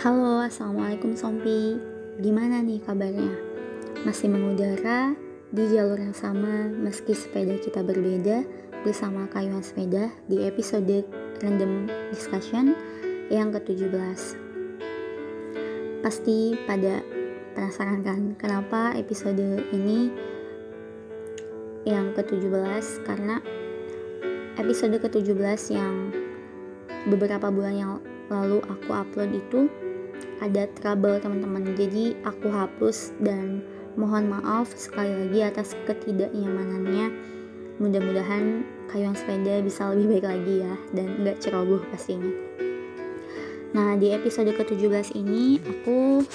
Halo, Assalamualaikum Sompi. Gimana nih kabarnya? Masih mengudara di jalur yang sama meski sepeda kita berbeda bersama Kayuan Sepeda di episode Random Discussion yang ke-17 Pasti pada penasaran kan kenapa episode ini yang ke-17 karena episode ke-17 yang beberapa bulan yang lalu aku upload itu ada trouble teman-teman. Jadi aku hapus dan mohon maaf sekali lagi atas ketidaknyamanannya. Mudah-mudahan kayuan sepeda bisa lebih baik lagi ya dan nggak ceroboh pastinya. Nah di episode ke-17 ini aku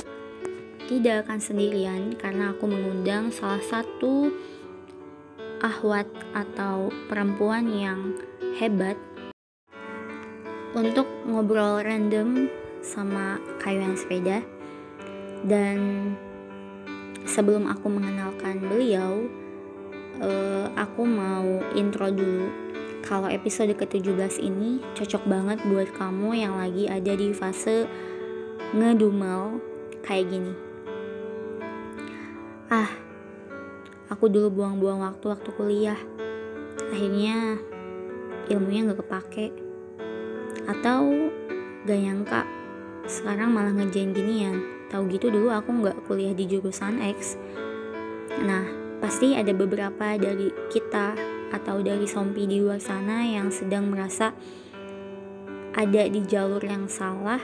tidak akan sendirian karena aku mengundang salah satu ahwat atau perempuan yang hebat untuk ngobrol random sama kayuan sepeda. Dan sebelum aku mengenalkan beliau uh, aku mau intro dulu. Kalau episode ke-17 ini cocok banget buat kamu yang lagi ada di fase ngedumel kayak gini. Ah aku dulu buang-buang waktu waktu kuliah. Akhirnya ilmunya gak kepake. Atau gak nyangka sekarang malah ngejain ginian. Tahu gitu dulu aku nggak kuliah di jurusan X. Nah pasti ada beberapa dari kita atau dari sompi di luar sana yang sedang merasa ada di jalur yang salah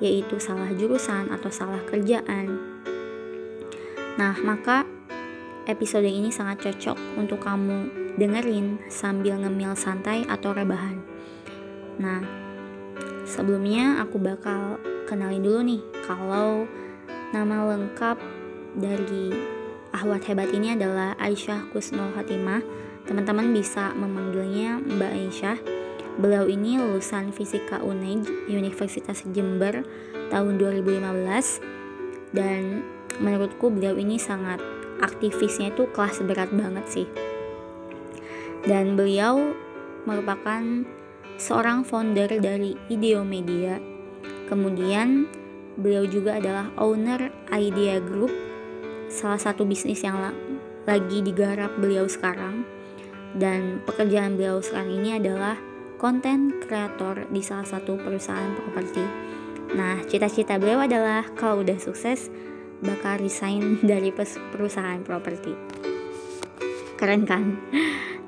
yaitu salah jurusan atau salah kerjaan. Nah maka episode ini sangat cocok untuk kamu dengerin sambil ngemil santai atau rebahan. Nah sebelumnya aku bakal kenalin dulu nih kalau nama lengkap dari ahwat hebat ini adalah Aisyah Kusnul Hatimah. Teman-teman bisa memanggilnya Mbak Aisyah. Beliau ini lulusan Fisika UNED Universitas Jember tahun 2015 dan menurutku beliau ini sangat aktivisnya itu kelas berat banget sih. Dan beliau merupakan seorang founder dari Ideo Media Kemudian beliau juga adalah owner Idea Group, salah satu bisnis yang lagi digarap beliau sekarang. Dan pekerjaan beliau sekarang ini adalah konten kreator di salah satu perusahaan properti. Nah, cita-cita beliau adalah kalau udah sukses bakal resign dari perusahaan properti. Keren kan?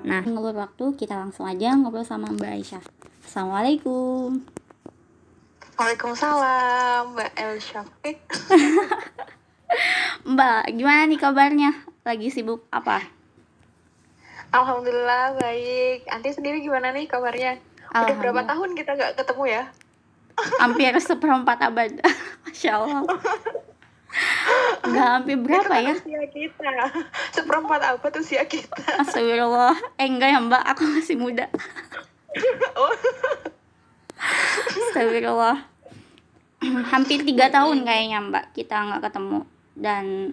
Nah, ngelur waktu kita langsung aja ngobrol sama Mbak Aisyah. Assalamualaikum. Waalaikumsalam, Mbak El Syafiq. Mbak, gimana nih kabarnya? Lagi sibuk apa? Alhamdulillah baik. Anti sendiri gimana nih kabarnya? Udah berapa tahun kita nggak ketemu ya? Hampir seperempat abad. Masya Allah. Udah hampir berapa kan ya? Usia kita. Seperempat abad usia kita. Astagfirullah. Eh enggak ya mbak, aku masih muda. oh. Astagfirullah. Hampir tiga tahun kayaknya mbak kita nggak ketemu dan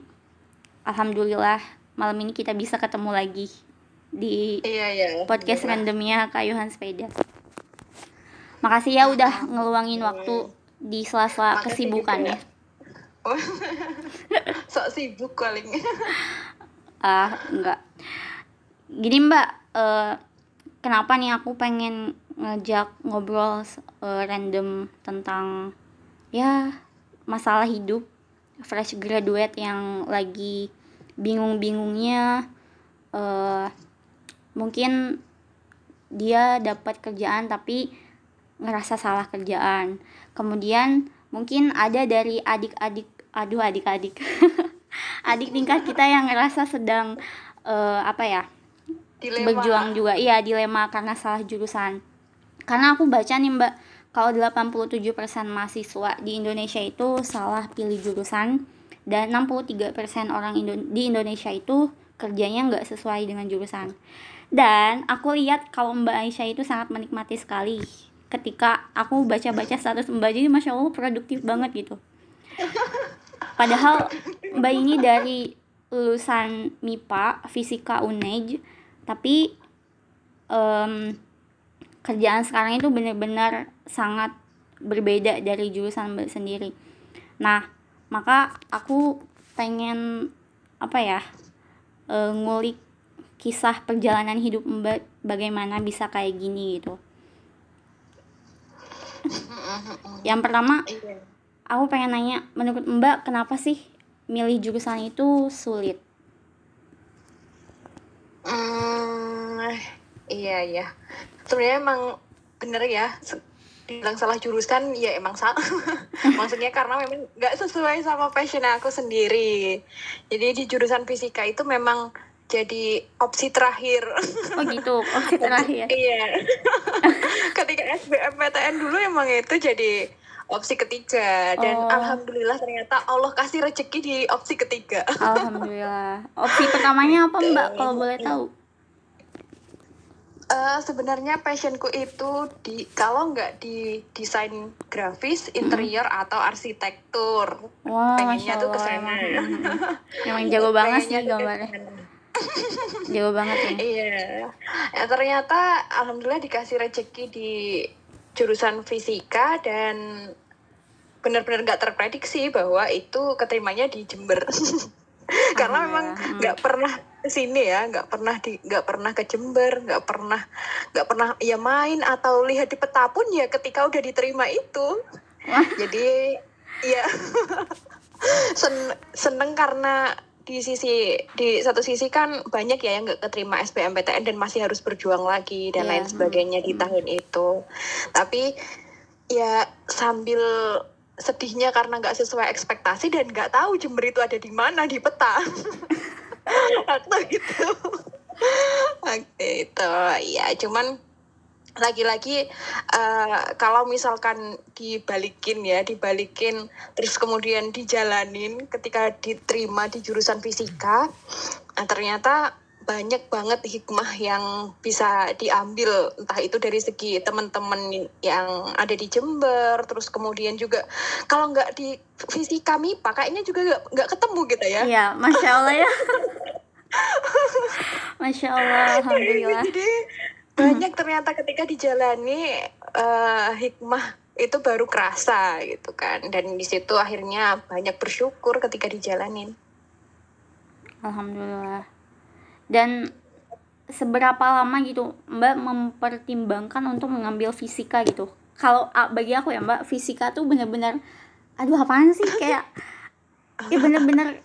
alhamdulillah malam ini kita bisa ketemu lagi di Iya, iya. podcast randomnya Kayuhan Sepeda. Makasih ya udah ngeluangin waktu di sela-sela Makasih kesibukan juga ya. Oh. Sok sibuk paling. Ah, enggak. Gini Mbak, eh, kenapa nih aku pengen ngajak ngobrol eh, random tentang ya masalah hidup fresh graduate yang lagi bingung-bingungnya eh mungkin dia dapat kerjaan tapi ngerasa salah kerjaan. Kemudian mungkin ada dari adik-adik aduh adik-adik adik tingkat kita yang ngerasa sedang eh, apa ya Dilema. berjuang juga iya dilema karena salah jurusan karena aku baca nih mbak kalau 87% mahasiswa di Indonesia itu salah pilih jurusan dan 63% orang Indo di Indonesia itu kerjanya nggak sesuai dengan jurusan. Dan aku lihat kalau Mbak Aisyah itu sangat menikmati sekali ketika aku baca-baca status Mbak. Jadi Masya Allah produktif banget gitu. Padahal Mbak ini dari lulusan MIPA Fisika UNED tapi em, kerjaan sekarang itu benar-benar sangat berbeda dari jurusan Mbak sendiri. Nah maka aku pengen apa ya uh, ngulik kisah perjalanan hidup mbak bagaimana bisa kayak gini gitu. Yang pertama iya. aku pengen nanya menurut mbak kenapa sih milih jurusan itu sulit? Hmm, iya iya sebenarnya emang bener ya bilang salah jurusan ya emang salah maksudnya karena memang nggak sesuai sama passion aku sendiri. Jadi di jurusan fisika itu memang jadi opsi terakhir. Oh gitu opsi terakhir. iya. Ketika SBMPTN dulu emang itu jadi opsi ketiga. Dan oh. alhamdulillah ternyata Allah kasih rezeki di opsi ketiga. Alhamdulillah. Opsi pertamanya apa mbak kalau boleh tahu Uh, sebenarnya passionku itu di kalau nggak di desain grafis, interior hmm. atau arsitektur. Wah, pengennya tuh ke sana. Emang jago banget sih gambarnya. jago banget ya. Iya. Ya, ternyata alhamdulillah dikasih rezeki di jurusan fisika dan benar-benar nggak terprediksi bahwa itu keterimanya di Jember. Karena oh, memang nggak ya. pernah sini ya nggak pernah di nggak pernah ke Jember nggak pernah nggak pernah ya main atau lihat di peta pun ya ketika udah diterima itu jadi ya sen seneng karena di sisi di satu sisi kan banyak ya yang nggak keterima SBMPTN dan masih harus berjuang lagi dan yeah. lain sebagainya di hmm. tahun itu tapi ya sambil sedihnya karena nggak sesuai ekspektasi dan nggak tahu Jember itu ada di mana di peta waktu itu. Waktu itu ya cuman lagi-lagi uh, kalau misalkan dibalikin ya dibalikin terus kemudian dijalanin ketika diterima di jurusan fisika nah ternyata banyak banget hikmah yang bisa diambil. Entah itu dari segi teman-teman yang ada di Jember terus kemudian juga kalau nggak di fisika MIPA kayaknya juga nggak ketemu gitu ya. Iya masya Allah ya. Masya Allah alhamdulillah. jadi banyak ternyata ketika dijalani uh, hikmah itu baru kerasa gitu kan. Dan di situ akhirnya banyak bersyukur ketika dijalanin. Alhamdulillah dan seberapa lama gitu Mbak mempertimbangkan untuk mengambil fisika gitu? Kalau bagi aku ya Mbak fisika tuh bener-bener aduh apaan sih? Kayak ya bener-bener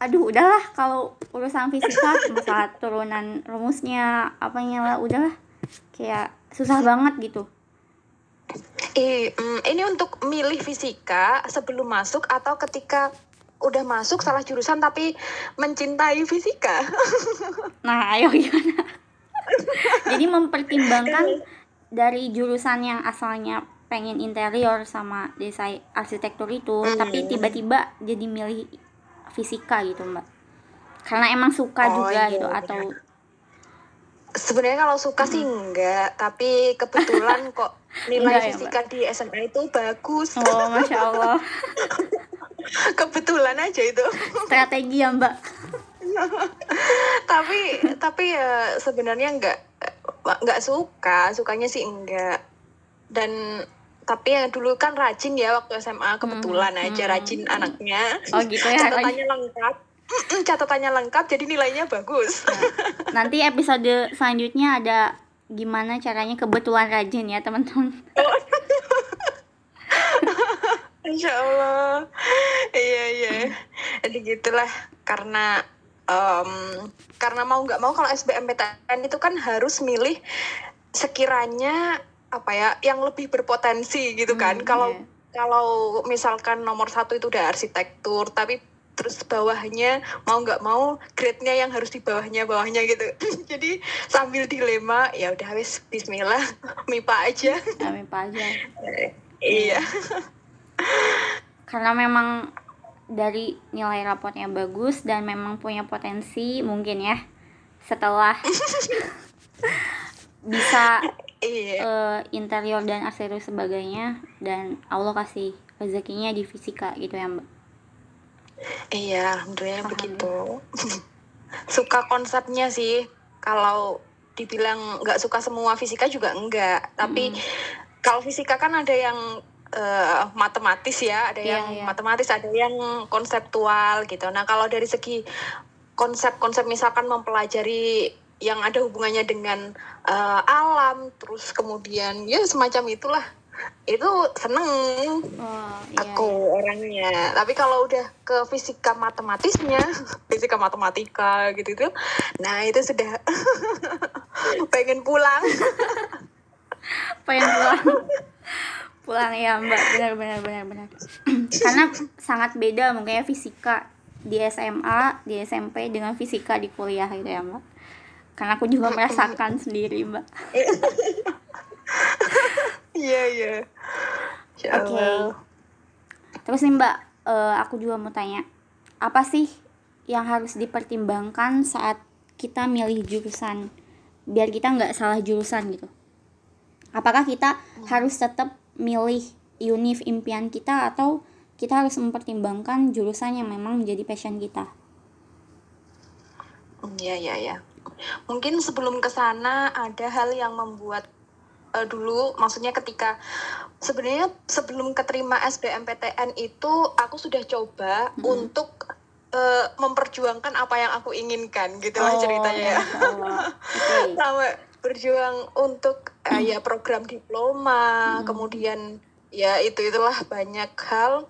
aduh udahlah kalau urusan fisika masalah turunan rumusnya apanya lah udahlah. Kayak susah banget gitu. Eh, ini untuk milih fisika sebelum masuk atau ketika udah masuk salah jurusan tapi mencintai fisika. Nah, ayo gimana? Jadi mempertimbangkan dari jurusan yang asalnya pengen interior sama desain arsitektur itu, mm. tapi tiba-tiba jadi milih fisika gitu, Mbak. Karena emang suka oh, juga iya, gitu iya. atau Sebenarnya kalau suka hmm. sih enggak, tapi kebetulan kok nilai enggak, ya, fisika ya, di SMA itu bagus. Oh, masya Allah. kebetulan aja itu. Strategi ya mbak. Tapi tapi ya sebenarnya nggak nggak suka. Sukanya sih enggak. Dan tapi yang dulu kan rajin ya waktu SMA kebetulan hmm, aja hmm. rajin anaknya. Oh gitu ya catatannya lengkap. Catatannya lengkap jadi nilainya bagus. Nah, nanti episode selanjutnya ada gimana caranya kebetulan rajin ya teman-teman. Oh. Insya Allah. iya iya. Jadi gitulah karena um, karena mau nggak mau kalau SBMPTN itu kan harus milih sekiranya apa ya yang lebih berpotensi gitu kan. Hmm, kalau yeah. kalau misalkan nomor satu itu udah arsitektur tapi terus bawahnya mau nggak mau grade-nya yang harus di bawahnya bawahnya gitu jadi sambil dilema ya udah wis Bismillah MIPA aja ya, MIPA aja iya karena memang dari nilai rapotnya bagus dan memang punya potensi mungkin ya setelah bisa iya. uh, interior dan aksesoris sebagainya dan Allah kasih rezekinya di fisika gitu ya mbak. Iya alhamdulillah begitu. Suka konsepnya sih. Kalau dibilang nggak suka semua fisika juga enggak tapi hmm. kalau fisika kan ada yang eh, matematis ya, ada Iya, yang iya. matematis, ada yang konseptual gitu. Nah, kalau dari segi konsep-konsep misalkan mempelajari yang ada hubungannya dengan eh, alam, terus kemudian ya semacam itulah, itu seneng Oh, iya, aku orangnya. Tapi kalau udah ke fisika matematisnya, fisika matematika gitu tuh, nah itu sudah pengen pulang. pengen pulang pulang ya mbak. Benar benar benar benar. Karena sangat beda mungkin ya fisika di SMA di SMP dengan fisika di kuliah gitu ya mbak. Karena aku juga merasakan sendiri mbak. Iya iya. Ya Oke. Terus nih mbak eh, aku juga mau tanya apa sih yang harus dipertimbangkan saat kita milih jurusan? Biar kita nggak salah jurusan gitu. Apakah kita harus tetap milih univ impian kita atau kita harus mempertimbangkan jurusan yang memang menjadi passion kita Hmm, Iya iya iya. Mungkin sebelum ke sana ada hal yang membuat eh, dulu maksudnya ketika sebenarnya sebelum keterima SBMPTN itu aku sudah coba Mm-mm. untuk eh, memperjuangkan apa yang aku inginkan gitu lah Oh, ceritanya ya. Allah. Oke. sampai berjuang untuk eh, ya program diploma Mm. kemudian ya itu itulah banyak hal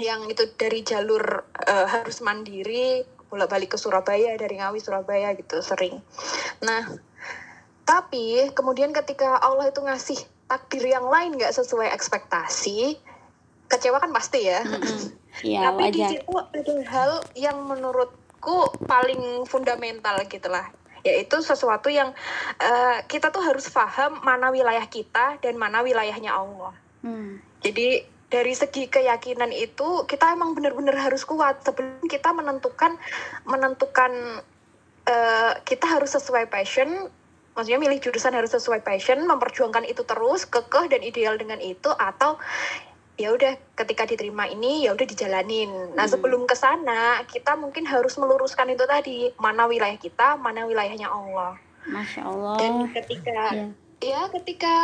yang itu dari jalur eh, harus mandiri bolak balik ke Surabaya dari Ngawi Surabaya gitu sering nah tapi kemudian ketika Allah itu ngasih takdir yang lain nggak sesuai ekspektasi kecewa kan pasti ya Mm-mm. Iya tapi di wajar. situ ada hal yang menurutku paling fundamental gitu lah yaitu sesuatu yang eh, kita tuh harus paham mana wilayah kita dan mana wilayahnya Allah Hmm. jadi dari segi keyakinan itu kita emang benar-benar harus kuat sebelum kita menentukan menentukan eh, kita harus sesuai passion maksudnya milih jurusan harus sesuai passion memperjuangkan itu terus kekeh dan ideal dengan itu atau ya udah ketika diterima ini ya udah dijalanin nah Hmm. sebelum ke sana kita mungkin harus meluruskan itu tadi mana wilayah kita mana wilayahnya Allah Masya Allah. dan ketika Iya. ya ketika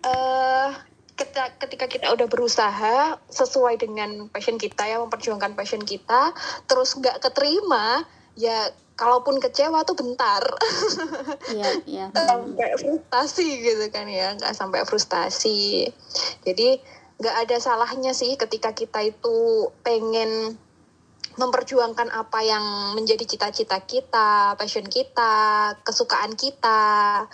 eh ketika, ketika kita udah berusaha sesuai dengan passion kita ya memperjuangkan passion kita terus nggak keterima ya kalaupun kecewa tuh bentar Iya, iya. sampai frustasi gitu kan ya nggak sampai frustasi jadi nggak ada salahnya sih ketika kita itu pengen memperjuangkan apa yang menjadi cita-cita kita, passion kita, kesukaan kita.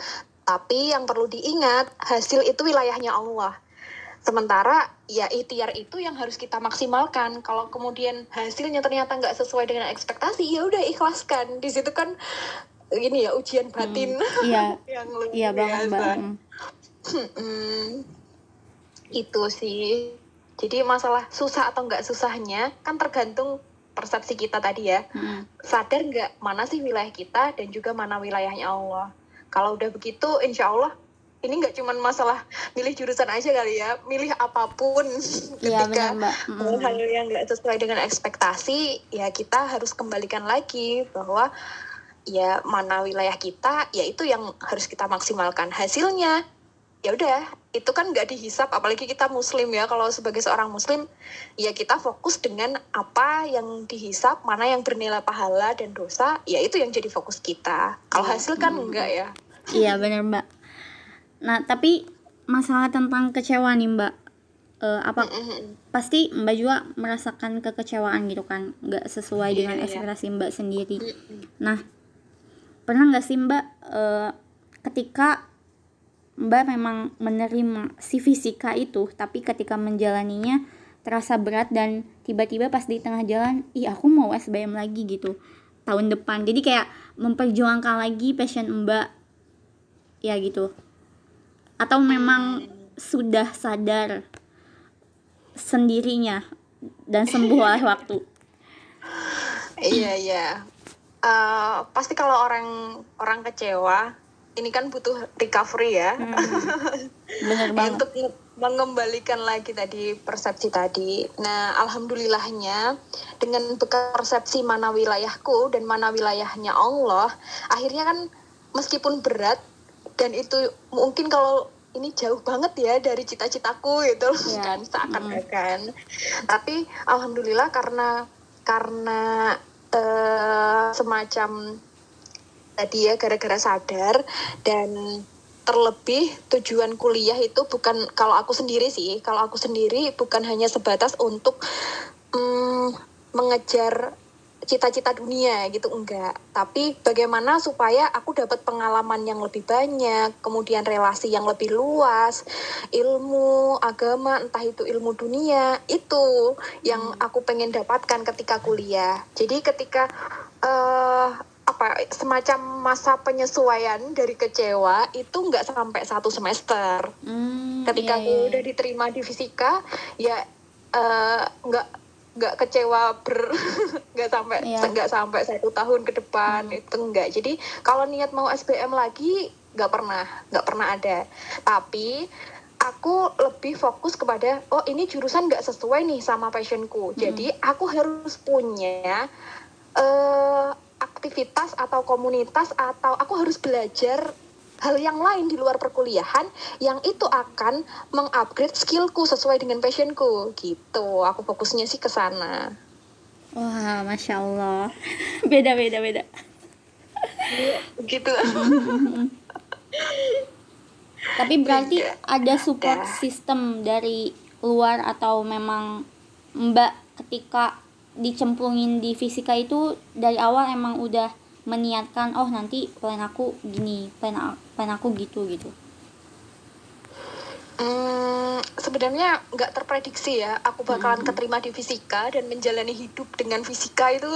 Tapi yang perlu diingat, hasil itu wilayahnya Allah. Sementara ya ikhtiar itu yang harus kita maksimalkan. Kalau kemudian hasilnya ternyata nggak sesuai dengan ekspektasi, ya udah ikhlaskan. Di situ kan ini ya ujian batin Iya, yang luar iya banget mbak. biasa. Hmm. Itu sih. Jadi masalah susah atau nggak susahnya kan tergantung persepsi kita tadi ya. Hmm. Sadar nggak mana sih wilayah kita dan juga mana wilayahnya Allah. Kalau udah begitu, insya Allah ini nggak cuma masalah milih jurusan aja kali ya, milih apa pun benar ketika mbak. Hmm. hal yang nggak sesuai dengan ekspektasi, ya kita harus kembalikan lagi bahwa ya mana wilayah kita, ya itu yang harus kita maksimalkan hasilnya. Ya udah, itu kan nggak dihisap, apalagi kita muslim ya. Kalau sebagai seorang muslim, ya kita fokus dengan apa yang dihisap, mana yang bernilai pahala dan dosa, ya itu yang jadi fokus kita. Kalau Iya. hasil kan Hmm. enggak ya. Iya benar mbak. Nah tapi masalah tentang kecewa nih mbak. Eh, apa pasti mbak juga merasakan kekecewaan gitu kan nggak sesuai Iya, dengan iya. ekspektasi mbak sendiri nah pernah nggak sih mbak eh, ketika mbak memang menerima si fisika itu tapi ketika menjalaninya terasa berat dan tiba-tiba pas di tengah jalan ih aku mau SBM lagi gitu tahun depan. Jadi kayak memperjuangkan lagi passion mbak. Ya gitu. Atau memang sudah sadar sendirinya dan sembuh oleh waktu? Iya iya. Eh, pasti kalau orang orang kecewa, ini kan butuh recovery ya. Hmm. banget Untuk mengembalikan lagi tadi persepsi tadi. Nah, alhamdulillahnya dengan bekal persepsi mana wilayahku dan mana wilayahnya Allah, akhirnya kan meskipun berat dan itu mungkin kalau ini jauh banget ya dari cita-citaku gitu Iya. kan seakan-akan tapi alhamdulillah karena karena eh, semacam tadi ya gara-gara sadar. Dan terlebih tujuan kuliah itu bukan kalau aku sendiri sih. Kalau aku sendiri bukan hanya sebatas untuk mm, mengejar cita-cita dunia gitu enggak. Tapi bagaimana supaya aku dapat pengalaman yang lebih banyak kemudian relasi yang lebih luas ilmu agama entah itu ilmu dunia itu yang aku pengen dapatkan ketika kuliah. Jadi ketika eh apa semacam masa penyesuaian dari kecewa itu nggak sampai satu semester. Hmm, ketika iya, aku iya. udah diterima di fisika ya eh, nggak nggak kecewa ber nggak sampai Iya. nggak sampai satu tahun ke depan itu enggak jadi kalau niat mau SBM lagi nggak pernah nggak pernah ada. Tapi aku lebih fokus kepada oh ini jurusan nggak sesuai nih sama passionku. Jadi aku harus punya eh aktivitas atau komunitas atau aku harus belajar hal yang lain di luar perkuliahan yang itu akan mengupgrade skillku sesuai dengan passionku. Gitu. Aku fokusnya sih ke sana. Wah, masya Allah. beda beda beda. gitu. Tapi berarti ada support system dari luar atau memang Mbak ketika dicemplungin di fisika itu dari awal emang udah meniatkan oh nanti plan aku gini, plan, plan aku gitu gitu. Hmm, sebenarnya nggak terprediksi ya aku bakalan keterima di fisika dan menjalani hidup dengan fisika itu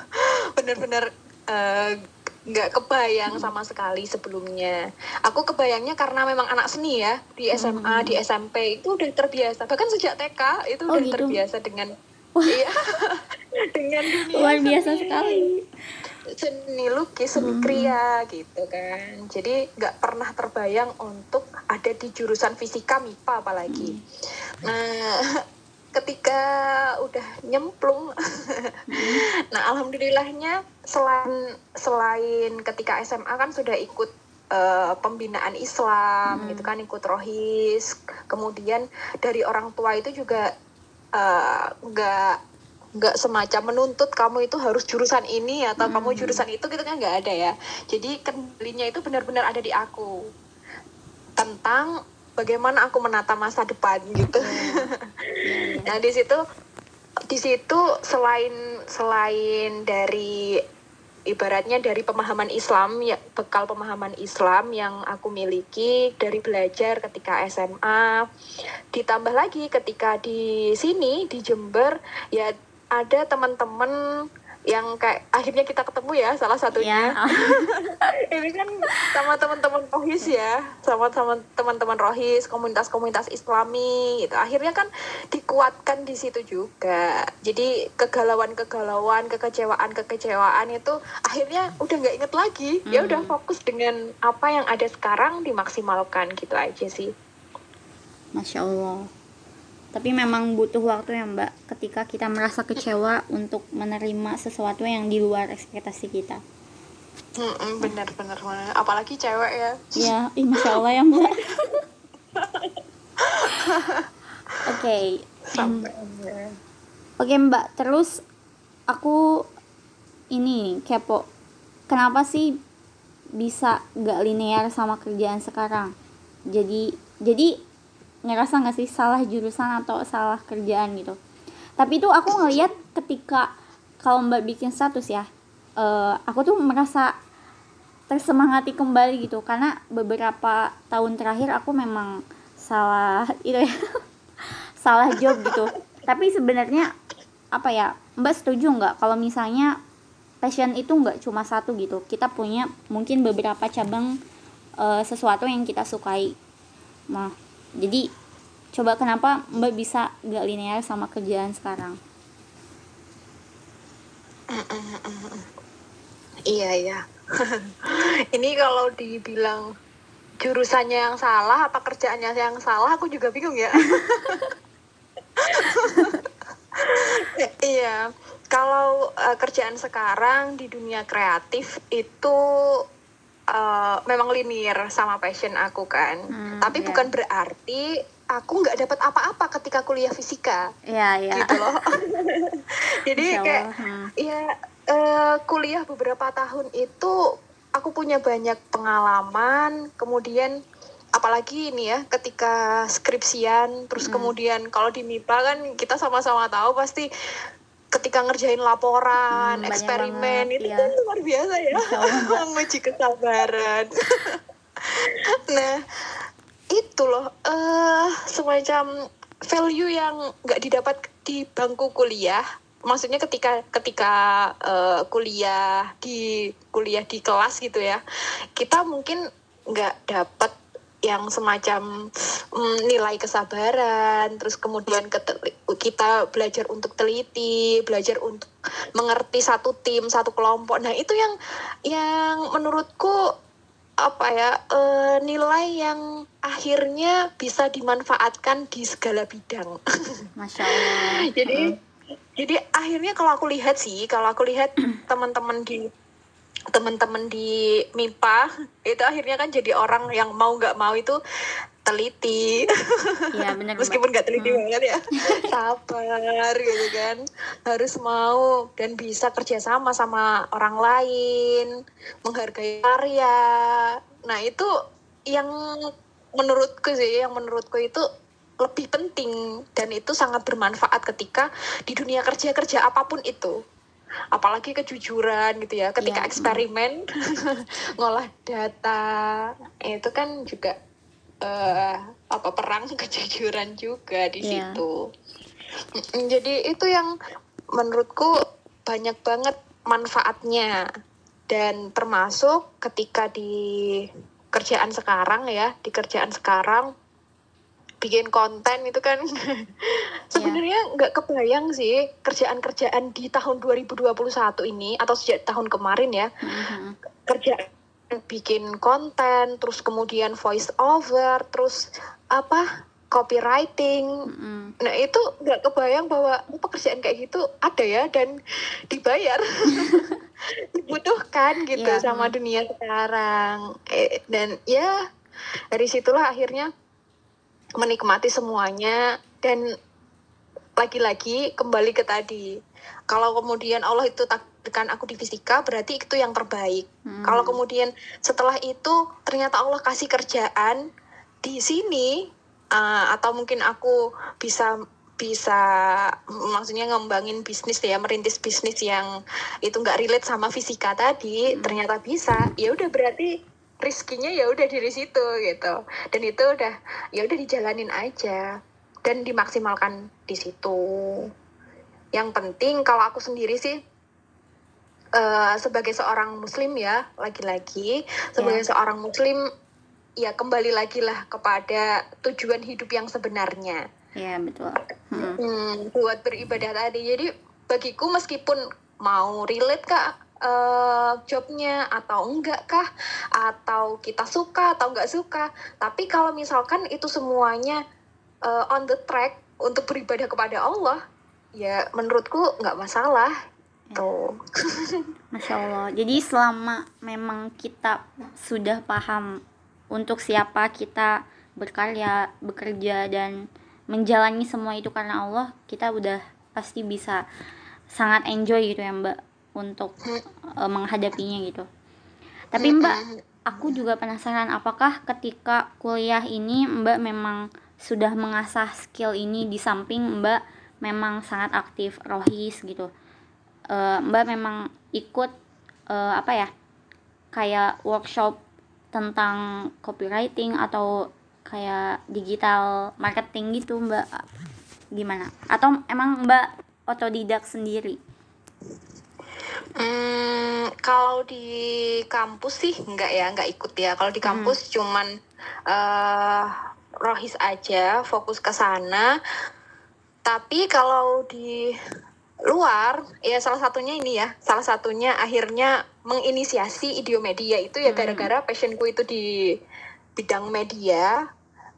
bener-bener eh, nggak kebayang sama sekali sebelumnya. Aku kebayangnya karena memang anak seni ya di SMA, di SMP itu udah terbiasa. Bahkan sejak TK itu Oh, udah gitu? terbiasa dengan iya dengan dunia Luar biasa seni. sekali. seni lukis, seni kria gitu kan. Jadi nggak pernah terbayang untuk ada di jurusan fisika MIPA apalagi. Nah, ketika udah nyemplung, nah alhamdulillahnya selain selain ketika SMA kan sudah ikut eh, pembinaan Islam gitu kan, ikut rohis. Kemudian dari orang tua itu juga eh, nggak nggak semacam menuntut kamu itu harus jurusan ini atau kamu jurusan itu gitu kan nggak ada ya. Jadi kendalinya itu benar-benar ada di aku. Tentang bagaimana aku menata masa depan gitu. Nah di situ di situ selain selain dari ibaratnya dari pemahaman Islam ya bekal pemahaman Islam yang aku miliki dari belajar ketika SMA ditambah lagi ketika di sini di Jember ya ada teman-teman yang kayak akhirnya kita ketemu ya salah satunya. Ya. ini kan sama teman-teman rohis ya sama teman-teman rohis komunitas-komunitas islami gitu. Akhirnya kan dikuatkan di situ juga. Jadi kegalauan-kegalauan kekecewaan-kekecewaan itu akhirnya udah nggak inget lagi. Ya udah fokus dengan apa yang ada sekarang dimaksimalkan gitu aja sih. Masya Allah. Tapi memang butuh waktu ya Mbak ketika kita merasa kecewa untuk menerima sesuatu yang di luar ekspektasi kita. Mm-mm, bener bener bener. apalagi cewek ya Ya, ih, Masya Allah ya Mbak. Oke, sampai oke Mbak. Terus aku ini kepo. Kenapa sih bisa gak linear sama kerjaan sekarang? Jadi, jadi ngerasa nggak sih salah jurusan atau salah kerjaan gitu? Tapi itu aku ngeliat ketika kalau Mbak bikin status ya, eh, aku tuh merasa tersemangati kembali gitu. Karena beberapa tahun terakhir aku memang salah itu ya salah job gitu. Tapi sebenarnya apa ya mbak setuju nggak kalau misalnya passion itu nggak cuma satu gitu? Kita punya mungkin beberapa cabang eh, sesuatu yang kita sukai. Nah jadi coba kenapa mbak bisa nggak linear sama kerjaan sekarang Iya iya. Ini kalau dibilang jurusannya yang salah apa kerjaannya yang salah aku juga bingung ya. iya. Kalau eh, kerjaan sekarang di dunia kreatif itu uh, memang linear sama passion aku kan. Hmm, Tapi iya. bukan berarti aku nggak dapat apa-apa ketika kuliah fisika Iya, iya. gitu loh. Jadi Insya kayak hmm. ya eh, kuliah beberapa tahun itu aku punya banyak pengalaman, kemudian apalagi ini ya ketika skripsian, terus Hmm. kemudian kalau di MIPA kan kita sama-sama tahu pasti ketika ngerjain laporan, Hmm, eksperimen banget, itu iya. kan luar biasa ya, menguji kesabaran. nah itu loh eh semacam value yang nggak didapat di bangku kuliah maksudnya ketika ketika eh, kuliah di kuliah di kelas gitu ya kita mungkin nggak dapat yang semacam mm, nilai kesabaran terus kemudian kita belajar untuk teliti belajar untuk mengerti satu tim satu kelompok. Nah itu yang yang menurutku apa ya eh, nilai yang akhirnya bisa dimanfaatkan di segala bidang. Masya Allah. jadi jadi akhirnya kalau aku lihat sih kalau aku lihat teman-teman di teman-teman di MIPA itu akhirnya kan jadi orang yang mau nggak mau itu teliti Iya, benar. Mbak. meskipun nggak teliti Hmm. banget ya sabar gitu kan harus mau dan bisa kerjasama sama orang lain menghargai karya nah itu yang menurutku sih yang menurutku itu lebih penting dan itu sangat bermanfaat ketika di dunia kerja kerja apa pun itu apalagi kejujuran gitu ya ketika Iya, eksperimen ngolah data. Itu kan juga eh, apa perang kejujuran juga di Iya. situ. Jadi itu yang menurutku banyak banget manfaatnya. Dan termasuk ketika di kerjaan sekarang ya di kerjaan sekarang bikin konten itu kan. Sebenarnya nggak kebayang sih kerjaan-kerjaan di tahun 2021 ini atau sejak tahun kemarin ya. Mhm. kerja bikin konten terus kemudian voice over terus apa copywriting. Mhm. nah itu nggak kebayang bahwa pekerjaan kayak gitu ada ya dan dibayar. Dibutuhkan gitu Iya, sama dunia sekarang. Eh, dan ya dari situlah akhirnya menikmati semuanya dan lagi-lagi kembali ke tadi kalau kemudian Allah itu takdirkan aku di fisika berarti itu yang terbaik Mhm. kalau kemudian setelah itu ternyata Allah kasih kerjaan di sini uh, atau mungkin aku bisa bisa maksudnya ngembangin bisnis ya merintis bisnis yang itu nggak relate sama fisika tadi Hmm. ternyata bisa ya udah berarti rizkinya ya udah dari situ gitu dan itu udah ya udah dijalanin aja dan dimaksimalkan di situ yang penting kalau aku sendiri sih eh, sebagai seorang muslim ya lagi-lagi sebagai seorang muslim ya kembali lagi lah kepada tujuan hidup yang sebenarnya Iya, betul. Mhm. Hmm, buat beribadah tadi. Jadi bagiku meskipun mau relate kah eh, jobnya atau enggak kah atau kita suka atau enggak suka, tapi kalau misalkan itu semuanya eh, on the track untuk beribadah kepada Allah, ya menurutku nggak masalah. Tuh. Masya Allah. Jadi selama memang kita sudah paham untuk siapa kita berkarya, bekerja dan menjalani semua itu karena Allah, kita udah pasti bisa sangat enjoy gitu ya Mbak untuk eh, menghadapinya gitu. Tapi Mbak, aku juga penasaran apakah ketika kuliah ini Mbak memang sudah mengasah skill ini di samping Mbak memang sangat aktif rohis gitu. Eh, Mbak memang ikut eh, apa ya? kayak workshop tentang copywriting atau kayak digital marketing gitu Mbak. Gimana? Atau emang Mbak otodidak sendiri? Hmm, kalau di kampus sih enggak ya, enggak ikut ya. Kalau di kampus cuman eh rohis aja, fokus ke sana. Tapi kalau di luar, ya salah satunya ini ya, salah satunya akhirnya menginisiasi idiomedia itu ya Hmm. gara-gara passionku itu di bidang media.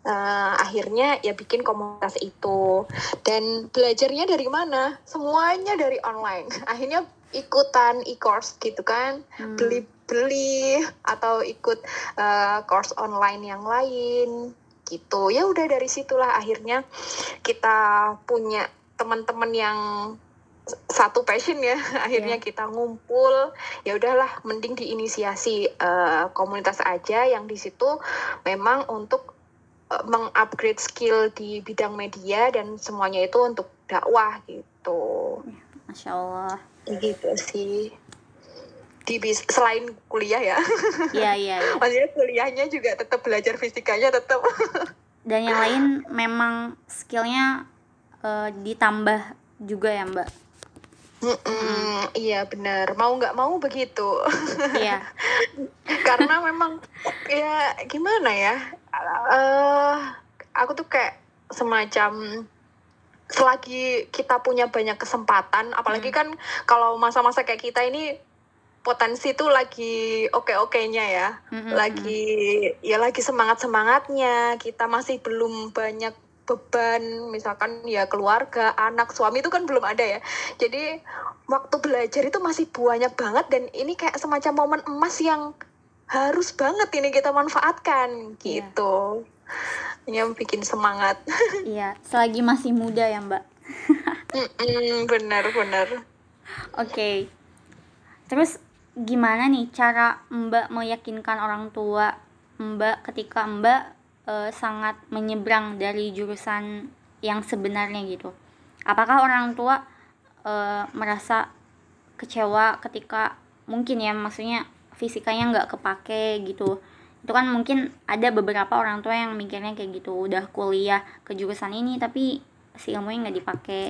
Eh, akhirnya ya bikin komunitas itu dan belajarnya dari mana semuanya dari online akhirnya ikutan e-course gitu kan Hmm. beli beli atau ikut eh, course online yang lain gitu ya udah dari situlah akhirnya kita punya teman-teman yang satu passion ya akhirnya Iya. kita ngumpul ya udahlah mending diinisiasi eh, komunitas aja yang di situ memang untuk eh, mengupgrade skill di bidang media dan semuanya itu untuk dakwah gitu Masya Allah. Gitu sih. Di bis- selain kuliah ya. Iya iya iya. maksudnya kuliahnya juga tetap belajar fisikanya tetap Dan yang lain memang skillnya eh, ditambah juga ya Mbak. Mm-mm, iya benar. Mau nggak mau begitu. Iya. karena memang ya gimana ya? Eh aku tuh kayak semacam selagi kita punya banyak kesempatan apalagi kan kalau masa-masa kayak kita ini potensi tuh lagi oke-okenya ya. Mm-mm. lagi ya lagi semangat semangatnya kita masih belum banyak beban misalkan ya keluarga anak suami itu kan belum ada ya. Jadi waktu belajar itu masih banyak banget dan ini kayak semacam momen emas yang harus banget ini kita manfaatkan Iya. gitu yang bikin semangat Iya. Selagi masih muda ya Mbak. Mm-mm, bener bener Oke. Terus gimana nih cara Mbak meyakinkan orang tua Mbak ketika Mbak eh, sangat menyeberang dari jurusan yang sebenarnya gitu? Apakah orang tua eh, merasa kecewa ketika mungkin ya maksudnya fisikanya nggak kepake gitu? Itu kan mungkin ada beberapa orang tua yang mikirnya kayak gitu, udah kuliah ke jurusan ini tapi si ilmunya nggak dipakai.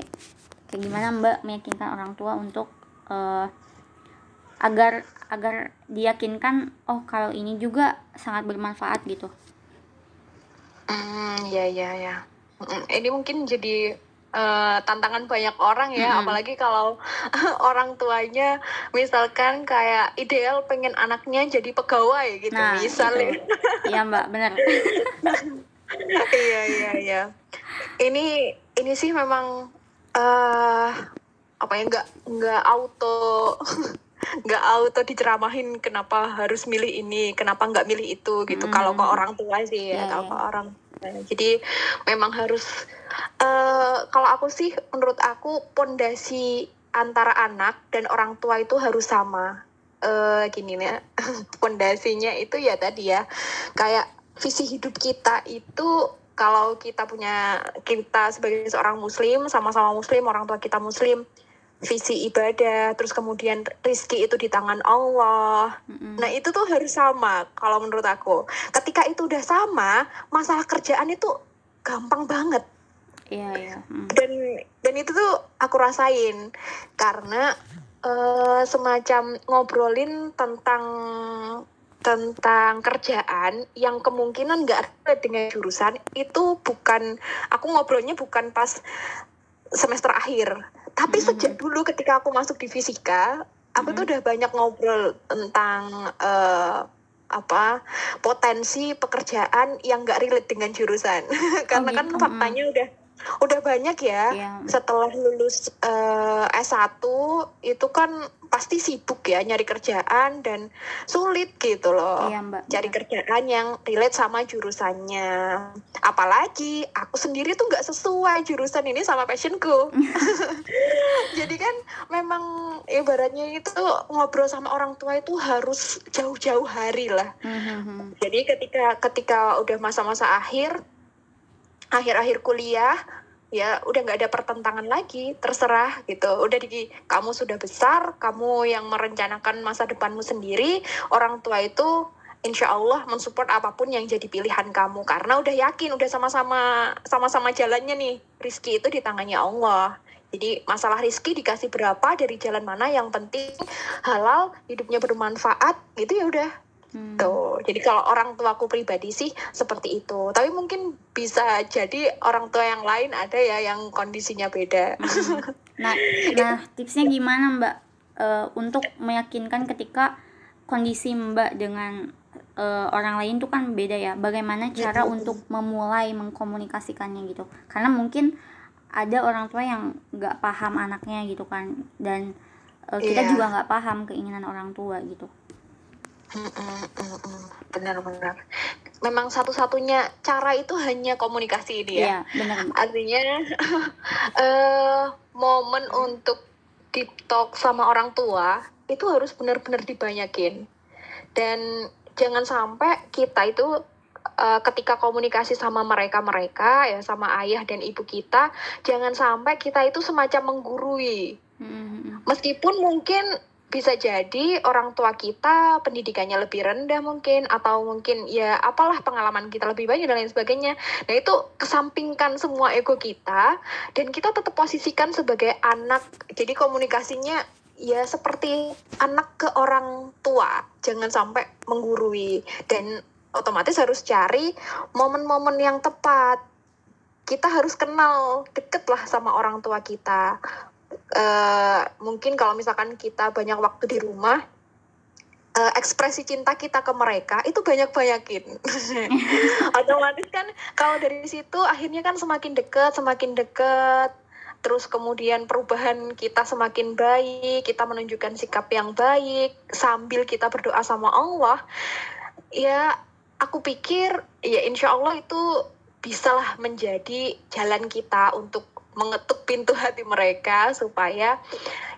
Kayak gimana Mbak meyakinkan orang tua untuk eh, agar agar diyakinkan oh kalau ini juga sangat bermanfaat gitu. Hmm, ya ya ya. Mm, Ini mungkin jadi eh, tantangan banyak orang ya, Mm-mm. apalagi kalau orang tuanya misalkan kayak ideal pengen anaknya jadi pegawai gitu, Nah, misalnya. itu. Iya Mbak, benar. iya iya iya. Ini ini sih memang eh apa ya nggak nggak auto nggak auto diceramahin kenapa harus milih ini kenapa nggak milih itu gitu Mm. kalau ke orang tua sih ya Iya, kalau iya. ke orang. Jadi memang harus eh kalau aku sih menurut aku pondasi antara anak dan orang tua itu harus sama. Eh gini nih pondasinya itu ya tadi ya kayak visi hidup kita itu kalau kita punya kita sebagai seorang muslim sama-sama muslim orang tua kita muslim visi ibadah terus kemudian rizki itu di tangan Allah Mm-mm. nah itu tuh harus sama kalau menurut aku ketika itu udah sama masalah kerjaan itu gampang banget Iya iya. Mm. dan dan itu tuh aku rasain karena eh, semacam ngobrolin tentang tentang kerjaan yang kemungkinan nggak relate dengan jurusan itu bukan aku ngobrolnya bukan pas semester akhir tapi Mhm. sejak dulu ketika aku masuk di fisika aku tuh udah banyak ngobrol tentang eh, apa potensi pekerjaan yang nggak relate dengan jurusan. Karena kan gitu, faktanya udah udah banyak ya Iya. setelah lulus eh, S1 itu kan pasti sibuk ya nyari kerjaan dan sulit gitu loh Iya Mbak. cari kerjaan yang relate sama jurusannya apalagi aku sendiri tuh nggak sesuai jurusan ini sama passionku jadi kan memang ibaratnya itu ngobrol sama orang tua itu harus jauh-jauh hari lah Mhm. jadi ketika ketika udah masa-masa akhir akhir-akhir kuliah ya udah nggak ada pertentangan lagi terserah gitu. Udah di kamu sudah besar kamu yang merencanakan masa depanmu sendiri orang tua itu insya Allah mensupport apa pun yang jadi pilihan kamu. Karena udah yakin udah sama-sama sama-sama jalannya nih. Rizki itu di tangannya Allah. Jadi masalah rizki dikasih berapa dari jalan mana yang penting halal hidupnya bermanfaat gitu ya udah Hmm. Tuh, jadi kalau orang tuaku pribadi sih seperti itu. Tapi mungkin bisa jadi orang tua yang lain ada ya yang kondisinya beda. Mhm. Nah, nah tipsnya gimana Mbak Eh, untuk meyakinkan ketika kondisi Mbak dengan eh, orang lain tuh kan beda ya. Bagaimana cara Mhm. untuk memulai mengkomunikasikannya gitu? Karena mungkin ada orang tua yang nggak paham anaknya gitu kan dan uh, kita Iya. juga nggak paham keinginan orang tua gitu Benar-benar. Memang satu-satunya cara itu hanya komunikasi ini ya. iya benar Artinya eh momen untuk deep talk sama orang tua itu harus benar-benar dibanyakin. Dan jangan sampai kita itu eh, ketika komunikasi sama mereka-mereka ya sama ayah dan ibu kita, jangan sampai kita itu semacam menggurui. Mm-mm. Meskipun mungkin bisa jadi orang tua kita pendidikannya lebih rendah mungkin atau mungkin ya apalah pengalaman kita lebih banyak dan lain sebagainya. Nah itu kesampingkan semua ego kita dan kita tetap posisikan sebagai anak. Jadi komunikasinya ya seperti anak ke orang tua. Jangan sampai menggurui dan otomatis harus cari momen-momen yang tepat. Kita harus kenal deket lah sama orang tua kita eh mungkin kalau misalkan kita banyak waktu di rumah eh, ekspresi cinta kita ke mereka itu banyak-banyakin. Otomatis kan kalau dari situ akhirnya kan semakin dekat semakin dekat terus kemudian perubahan kita semakin baik kita menunjukkan sikap yang baik sambil kita berdoa sama Allah ya aku pikir ya insya Allah itu bisalah menjadi jalan kita untuk mengetuk pintu hati mereka supaya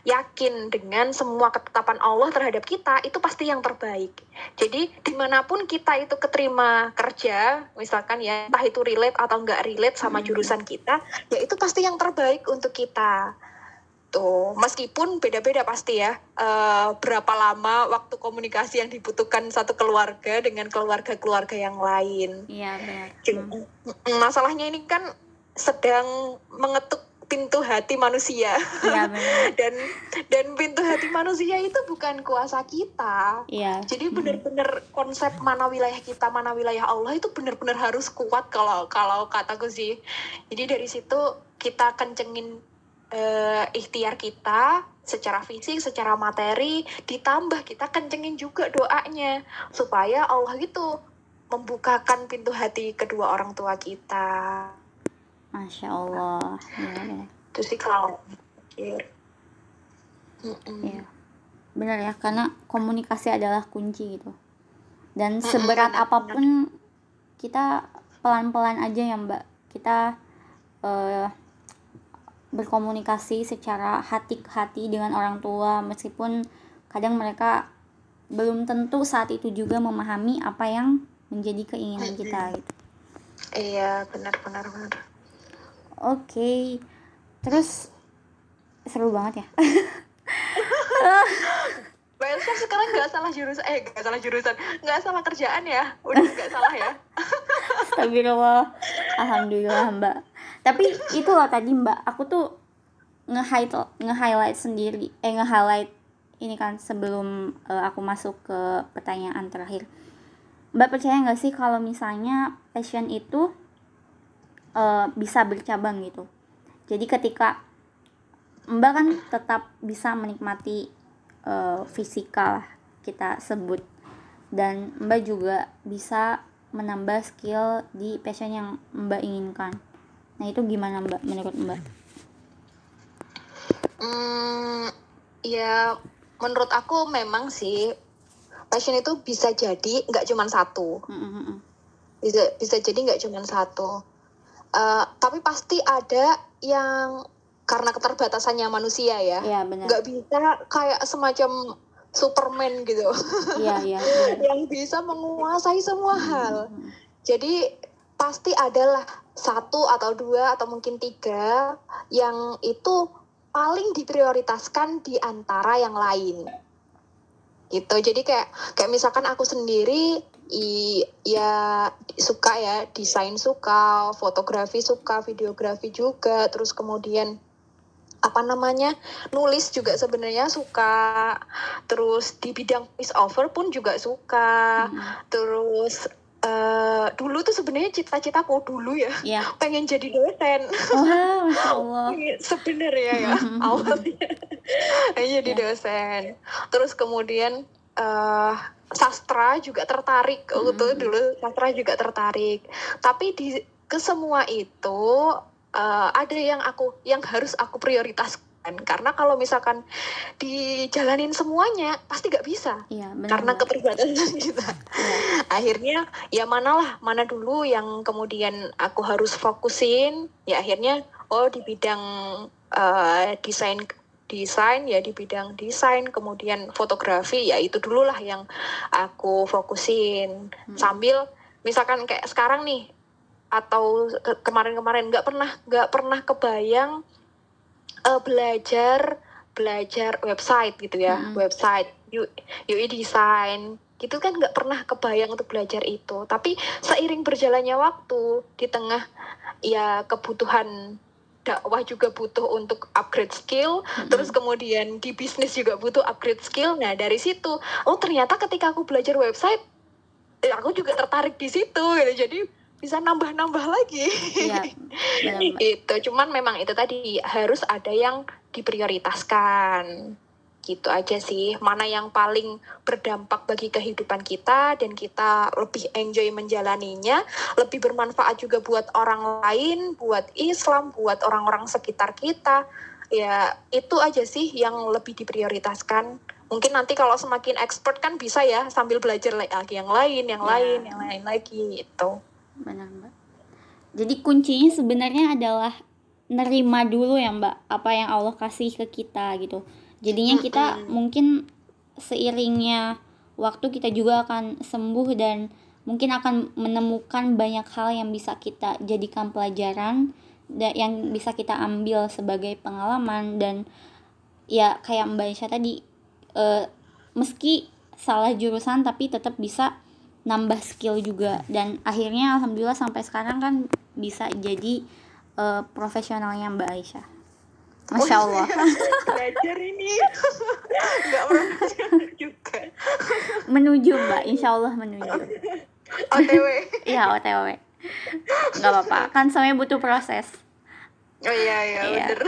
yakin dengan semua ketetapan Allah terhadap kita itu pasti yang terbaik. Jadi di mana pun kita itu keterima kerja, misalkan ya entah itu relate atau nggak relate sama Hmm. jurusan kita, ya itu pasti yang terbaik untuk kita. Tuh, meskipun beda-beda pasti ya, eh, berapa lama waktu komunikasi yang dibutuhkan satu keluarga dengan keluarga-keluarga yang lain. iya benar Hmm. Mm, Masalahnya ini kan sedang mengetuk pintu hati manusia benar dan dan pintu hati manusia itu bukan kuasa kita. iya Jadi Mm. benar-benar konsep mana wilayah kita, mana wilayah Allah itu benar-benar harus kuat kalau kalau kataku sih. Jadi dari situ kita kencengin eh, ikhtiar kita secara fisik, secara materi, ditambah kita kencengin juga doanya supaya Allah itu membukakan pintu hati kedua orang tua kita. Masya Allah benar Itu sih kalau pikir. Iya. Benar ya, karena komunikasi adalah kunci gitu. Dan seberat apa pun kita pelan-pelan aja ya, Mbak. Kita eh, berkomunikasi secara hati ke hati dengan orang tua meskipun kadang mereka belum tentu saat itu juga memahami apa yang menjadi keinginan kita gitu. Iya, benar benar benar. Oke. Terus seru banget ya. Mbak Elsa sekarang nggak salah jurusan, eh nggak salah jurusan, nggak salah kerjaan ya, udah nggak salah ya. Astagfirullah. Alhamdulillah Mbak. Tapi itu loh tadi Mbak, aku tuh nge-highlight nge-highlight sendiri, eh nge-highlight ini kan sebelum eh, aku masuk ke pertanyaan terakhir. Mbak percaya nggak sih kalau misalnya passion itu eh, bisa bercabang gitu. Jadi ketika Mbak kan tetap bisa menikmati eh, fisika lah kita sebut dan Mbak juga bisa menambah skill di passion yang Mbak inginkan. Nah itu gimana Mbak menurut Mbak? Hmm, ya menurut aku memang sih passion itu bisa jadi nggak cuma satu, Mm, bisa bisa jadi nggak cuma satu. Eh, tapi pasti ada yang karena keterbatasannya manusia ya, Iya benar. nggak bisa kayak semacam Superman gitu, Iya iya. benar. yang bisa menguasai semua hal. Mm, mm. Jadi pasti adalah satu atau dua atau mungkin tiga yang itu paling diprioritaskan di antara yang lain. Gitu. Jadi kayak kayak misalkan aku sendiri i, ya suka ya desain suka, fotografi suka, videografi juga, terus kemudian apa namanya nulis juga sebenarnya suka terus di bidang voice over pun juga suka Mm, mm. terus eh dulu tuh sebenarnya cita-citaku dulu ya Iya. pengen jadi dosen Allah. sebenarnya ya awalnya pengen jadi Iya. dosen terus kemudian eh sastra juga tertarik. Hmm. tuh dulu sastra juga tertarik. Tapi di ke semua itu eh, ada yang aku yang harus aku prioritas karena kalau misalkan dijalanin semuanya pasti nggak bisa. Benar. Karena keterbatasan kita. Iya. akhirnya ya manalah mana dulu yang kemudian aku harus fokusin. Ya akhirnya oh di bidang eh, desain desain ya di bidang desain kemudian fotografi ya itu dulu lah yang aku fokusin Hmm. sambil misalkan kayak sekarang nih atau ke- kemarin-kemarin nggak pernah nggak pernah kebayang eh, belajar belajar website gitu ya Mm-mm. website UI design gitu kan nggak pernah kebayang untuk belajar itu tapi seiring berjalannya waktu di tengah ya kebutuhan dakwah juga butuh untuk upgrade skill Mm-mm. terus kemudian di bisnis juga butuh upgrade skill. Nah dari situ oh ternyata ketika aku belajar website eh, aku juga tertarik di situ gitu. Jadi bisa nambah-nambah lagi. Iya itu cuman memang itu tadi harus ada yang diprioritaskan gitu aja sih. Mana yang paling berdampak bagi kehidupan kita dan kita lebih enjoy menjalaninya lebih bermanfaat juga buat orang lain buat Islam buat orang-orang sekitar kita. Ya itu aja sih yang lebih diprioritaskan. Mungkin nanti kalau semakin expert kan bisa ya sambil belajar lagi yang lain yang Ya. lain yang lain lagi itu benar mbak. Jadi kuncinya sebenarnya adalah nerima dulu ya mbak apa yang Allah kasih ke kita gitu jadinya kita Mm-mm. mungkin seiringnya waktu kita juga akan sembuh dan mungkin akan menemukan banyak hal yang bisa kita jadikan pelajaran yang bisa kita ambil sebagai pengalaman dan ya kayak Mbak Isha tadi eh, meski salah jurusan tapi tetap bisa nambah skill juga dan akhirnya alhamdulillah sampai sekarang kan bisa jadi eh, profesionalnya Mbak Aisyah. Masya Allah. belajar ini pernah belajar juga menuju Mbak, insya Allah menuju. OTW Iya OTW. Nggak apa-apa, kan semuanya butuh proses. oh iya iya Iya. bener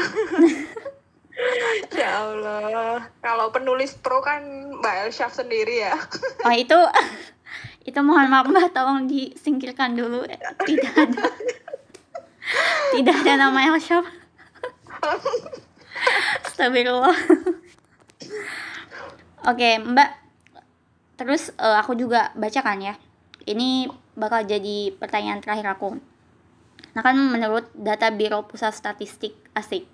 ya Allah kalau penulis pro kan Mbak Elsyaf sendiri ya Oh itu itu mohon maaf Mbak, tolong disingkirkan dulu. Tidak ada. Tidak ada nama Elshop. Astagfirullah. Oke, Mbak. Terus eh, aku juga bacakan ya. Ini bakal jadi pertanyaan terakhir aku. Nah kan menurut data Biro Pusat Statistik asik,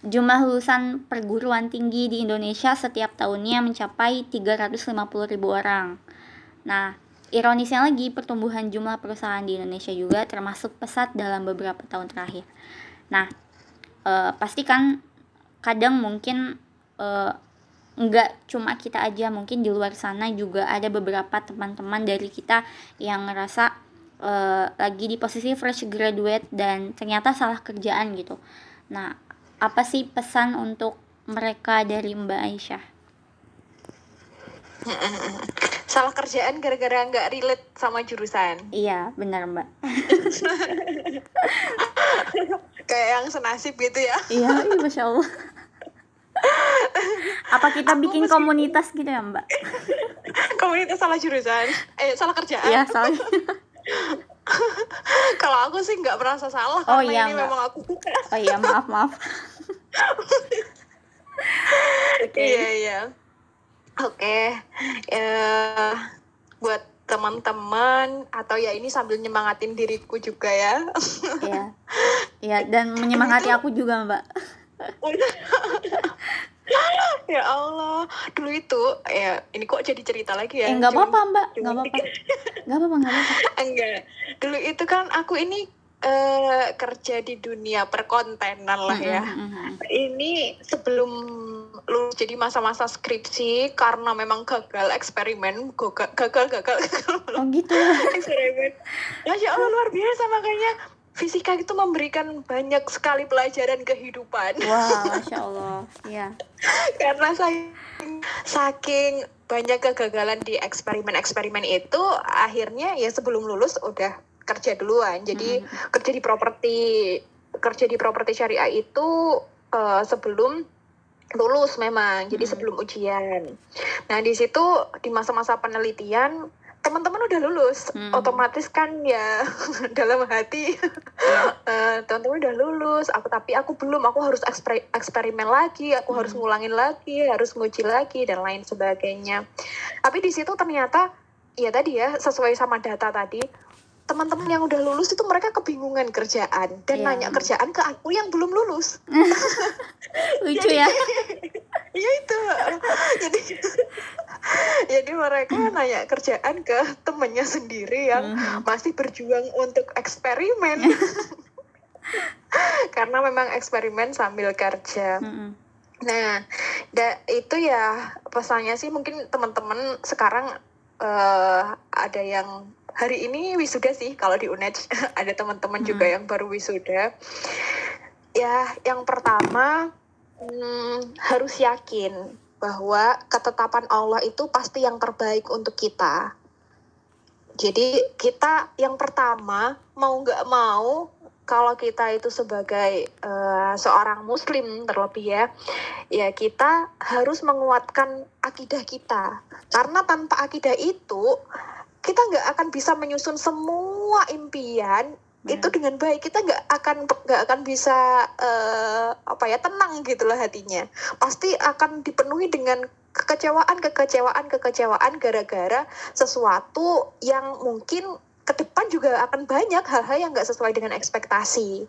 jumlah lulusan perguruan tinggi di Indonesia setiap tahunnya mencapai 350 ribu orang. Nah, ironisnya lagi pertumbuhan jumlah perusahaan di Indonesia juga termasuk pesat dalam beberapa tahun terakhir. Nah, eh, pasti kan kadang mungkin nggak cuma kita aja mungkin di luar sana juga ada beberapa teman-teman dari kita yang ngerasa eh, lagi di posisi fresh graduate dan ternyata salah kerjaan gitu. Nah, apa sih pesan untuk mereka dari Mbak Aisyah? salah kerjaan gara-gara nggak relate sama jurusan Iya, benar Mbak. kayak yang senasib gitu ya Iya, iya Masya Allah. Apa kita Aku bikin meskipun- komunitas gitu ya Mbak? komunitas salah jurusan eh salah kerjaan Iya, soalnya. kalau aku sih nggak merasa salah Oh, karena iya, ini nggak. memang aku suka Oh iya, maaf, maaf. Oke. Iya iya. Oke. Eh, buat teman-teman atau ya ini sambil nyemangatin diriku juga ya. Iya. Iya, dan menyemangati aku juga Mbak. ya Allah, dulu itu ya ini kok jadi cerita lagi ya. Eh, nggak Cuman- apa-apa Mbak, nggak cuman- apa-apa. Nggak apa-apa, nggak apa-apa. Enggak. Dulu itu kan aku ini eh, kerja di dunia perkontenan lah ya. Mm, mm, mm, mm. Ini sebelum lulus jadi masa-masa skripsi karena memang gagal eksperimen, gagal gagal gagal, gagal Oh gitu. eksperimen. Masya Allah luar biasa makanya fisika itu memberikan banyak sekali pelajaran kehidupan Wah, Masya Allah. Iya. karena saking, saking banyak kegagalan di eksperimen-eksperimen itu akhirnya ya sebelum lulus udah kerja duluan jadi Mm, kerja di properti kerja di properti syariah itu eh, sebelum lulus memang jadi Mm. sebelum ujian nah di situ di masa-masa penelitian teman-teman udah lulus Hmm. otomatis kan ya dalam hati Iya. eh, teman-teman udah lulus aku tapi aku belum aku harus eksper- eksperimen lagi aku harus Hmm. ngulangin lagi harus nguji lagi dan lain sebagainya tapi di situ ternyata ya tadi ya sesuai sama data tadi teman-teman yang udah lulus itu mereka kebingungan kerjaan dan Iya. nanya kerjaan ke aku yang belum lulus lucu ya Iya itu. jadi jadi mereka nanya kerjaan ke temennya sendiri yang Mhm. masih berjuang untuk eksperimen. Karena memang eksperimen sambil kerja. Mm-mm. Nah, da- itu ya pesannya sih mungkin teman-teman sekarang eh, ada yang hari ini wisuda sih kalau di UNED ada teman-teman juga Hmm. yang baru wisuda. Ya, yang pertama hmm, harus yakin bahwa ketetapan Allah itu pasti yang terbaik untuk kita. Jadi kita yang pertama mau nggak mau kalau kita itu sebagai eh, seorang muslim terlebih ya, ya kita harus menguatkan akidah kita. Karena tanpa akidah itu kita nggak akan bisa menyusun semua impian itu Benar. dengan baik. Kita nggak akan nggak akan bisa eh, apa ya tenang gitulah hatinya. Pasti akan dipenuhi dengan kekecewaan kekecewaan kekecewaan gara-gara sesuatu yang mungkin ke depan juga akan banyak hal-hal yang nggak sesuai dengan ekspektasi.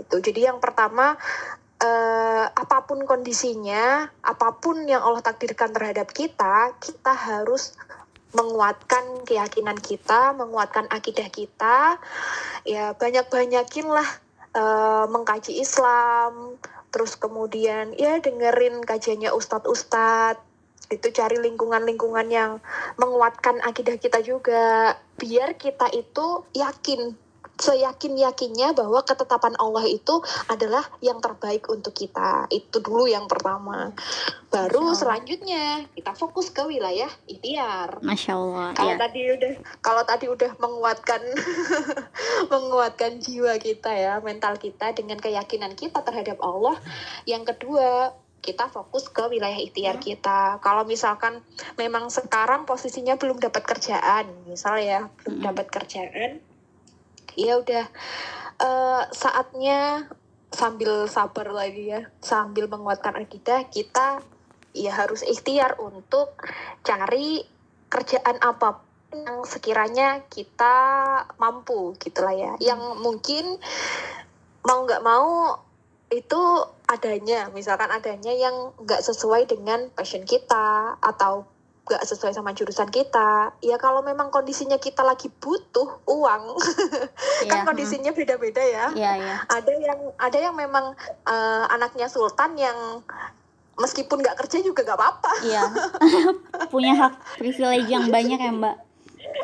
Itu jadi yang pertama eh, apa pun kondisinya apa pun yang Allah takdirkan terhadap kita kita harus menguatkan keyakinan kita, menguatkan akidah kita, ya banyak-banyakin lah eh, mengkaji Islam, terus kemudian ya dengerin kajiannya ustadz-ustadz, itu cari lingkungan-lingkungan yang menguatkan akidah kita juga, biar kita itu yakin seyakin-yakinnya bahwa ketetapan Allah itu adalah yang terbaik untuk kita. Itu dulu yang pertama. Baru selanjutnya kita fokus ke wilayah ikhtiar. Masya Allah Kalau ya tadi udah kalau tadi udah menguatkan menguatkan jiwa kita ya, mental kita dengan keyakinan kita terhadap Allah. Yang kedua, kita fokus ke wilayah ikhtiar kita. Kalau misalkan memang sekarang posisinya belum dapat kerjaan, misal ya, belum Mm-mm. dapat kerjaan, ya udah. Eh, saatnya sambil sabar lagi ya, sambil menguatkan akidah, kita ya harus ikhtiar untuk cari kerjaan apa pun yang sekiranya kita mampu gitulah ya. Yang mungkin mau nggak mau itu adanya. Misalkan adanya yang nggak sesuai dengan passion kita atau nggak sesuai sama jurusan kita ya kalau memang kondisinya kita lagi butuh uang kan Iya, kondisinya beda-beda ya hmm. Iya, iya. ada yang ada yang memang eh, anaknya sultan yang meskipun nggak kerja juga nggak apa-apa Iya. Punya hak privilege yang banyak ya, Mbak.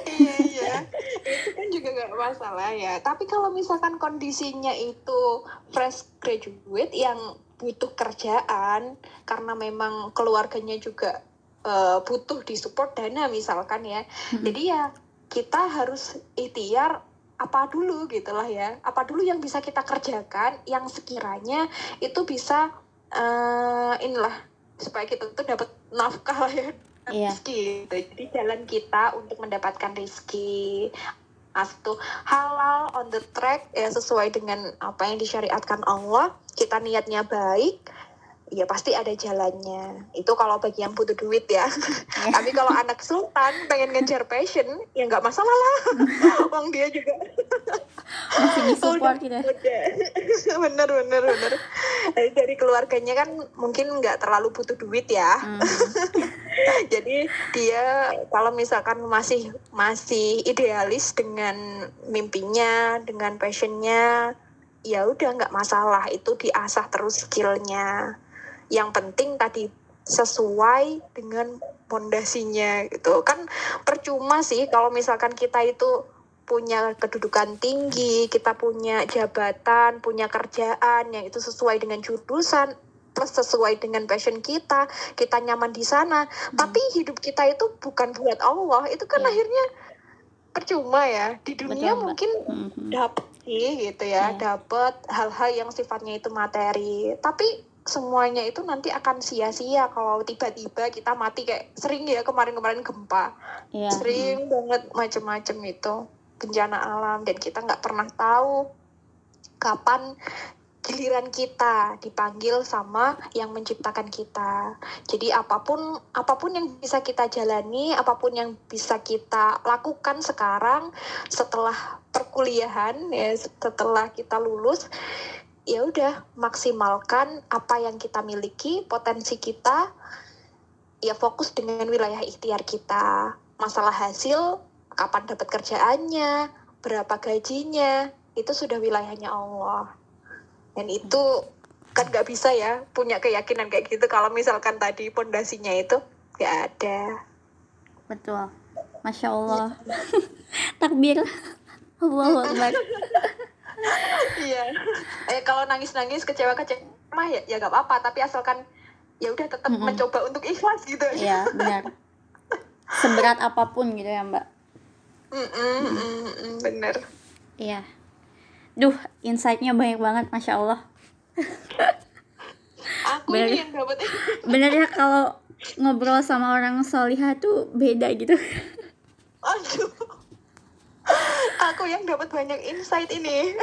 iya iya itu kan juga nggak masalah ya tapi kalau misalkan kondisinya itu fresh graduate yang butuh kerjaan karena memang keluarganya juga eh, butuh disupport dana misalkan ya Mm-mm. jadi ya kita harus ikhtiar apa dulu gitulah ya apa dulu yang bisa kita kerjakan yang sekiranya itu bisa eh inilah supaya kita tuh dapat nafkah lah ya Iya. rezeki gitu. Jadi jalan kita untuk mendapatkan rezeki atau halal on the track ya sesuai dengan apa yang disyariatkan Allah kita niatnya baik ya pasti ada jalannya. Itu kalau bagi yang butuh duit ya. Tapi kalau anak sultan pengen ngejar passion ya nggak masalah lah. Uang dia juga. Masih disupport gitu. bener bener bener. Dari- dari keluarganya kan mungkin nggak terlalu butuh duit ya. Hmm. jadi dia kalau misalkan masih masih idealis dengan mimpinya dengan passionnya ya udah nggak masalah. Itu diasah terus skillnya yang penting tadi sesuai dengan pondasinya gitu kan percuma sih kalau misalkan kita itu punya kedudukan tinggi kita punya jabatan punya kerjaan yang itu sesuai dengan jurusan plus sesuai dengan passion kita kita nyaman di sana tapi hidup kita itu bukan buat Allah itu kan Iya. akhirnya percuma ya di dunia Betul, mungkin Mhm. dapet sih gitu ya Iya. dapet hal-hal yang sifatnya itu materi tapi semuanya itu nanti akan sia-sia kalau tiba-tiba kita mati kayak sering ya kemarin-kemarin gempa Iya. sering banget macem-macem itu bencana alam dan kita nggak pernah tahu kapan giliran kita dipanggil sama yang menciptakan kita. Jadi apa pun apa pun yang bisa kita jalani, apa pun yang bisa kita lakukan sekarang setelah perkuliahan ya setelah kita lulus ya udah maksimalkan apa yang kita miliki, potensi kita ya fokus dengan wilayah ikhtiar kita. Masalah hasil, kapan dapat kerjaannya, berapa gajinya, itu sudah wilayahnya Allah. Dan itu kan nggak bisa ya punya keyakinan kayak gitu kalau misalkan tadi pondasinya itu nggak ada. Betul. Masya Allah. Takbir. Allahu Akbar. Iya. eh kalau nangis-nangis kecewa-kecewa mah ya ya nggak apa-apa, tapi asalkan ya udah tetap Mm-mm. mencoba untuk ikhlas gitu. Iya, benar. Seberat apa pun gitu ya, Mbak. Mm-mm, mm-mm, bener. Iya. Duh, insight-nya banyak banget, Masya Allah. Aku Bener. yang dapat Bener ya kalau ngobrol sama orang solihah tuh beda gitu. Aduh. Aku yang dapat banyak insight ini.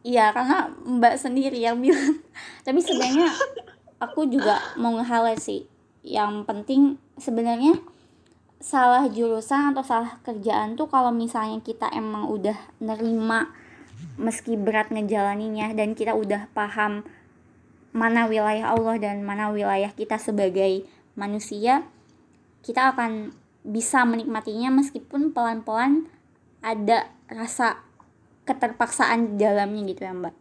Iya, karena Mbak sendiri yang bilang. Tapi sebenarnya aku juga mau nge-highlight sih. Yang penting sebenarnya salah jurusan atau salah kerjaan tuh kalau misalnya kita emang udah nerima meski berat ngejalaninya dan kita udah paham mana wilayah Allah dan mana wilayah kita sebagai manusia, kita akan bisa menikmatinya meskipun pelan-pelan ada rasa keterpaksaan di dalamnya gitu ya Mbak.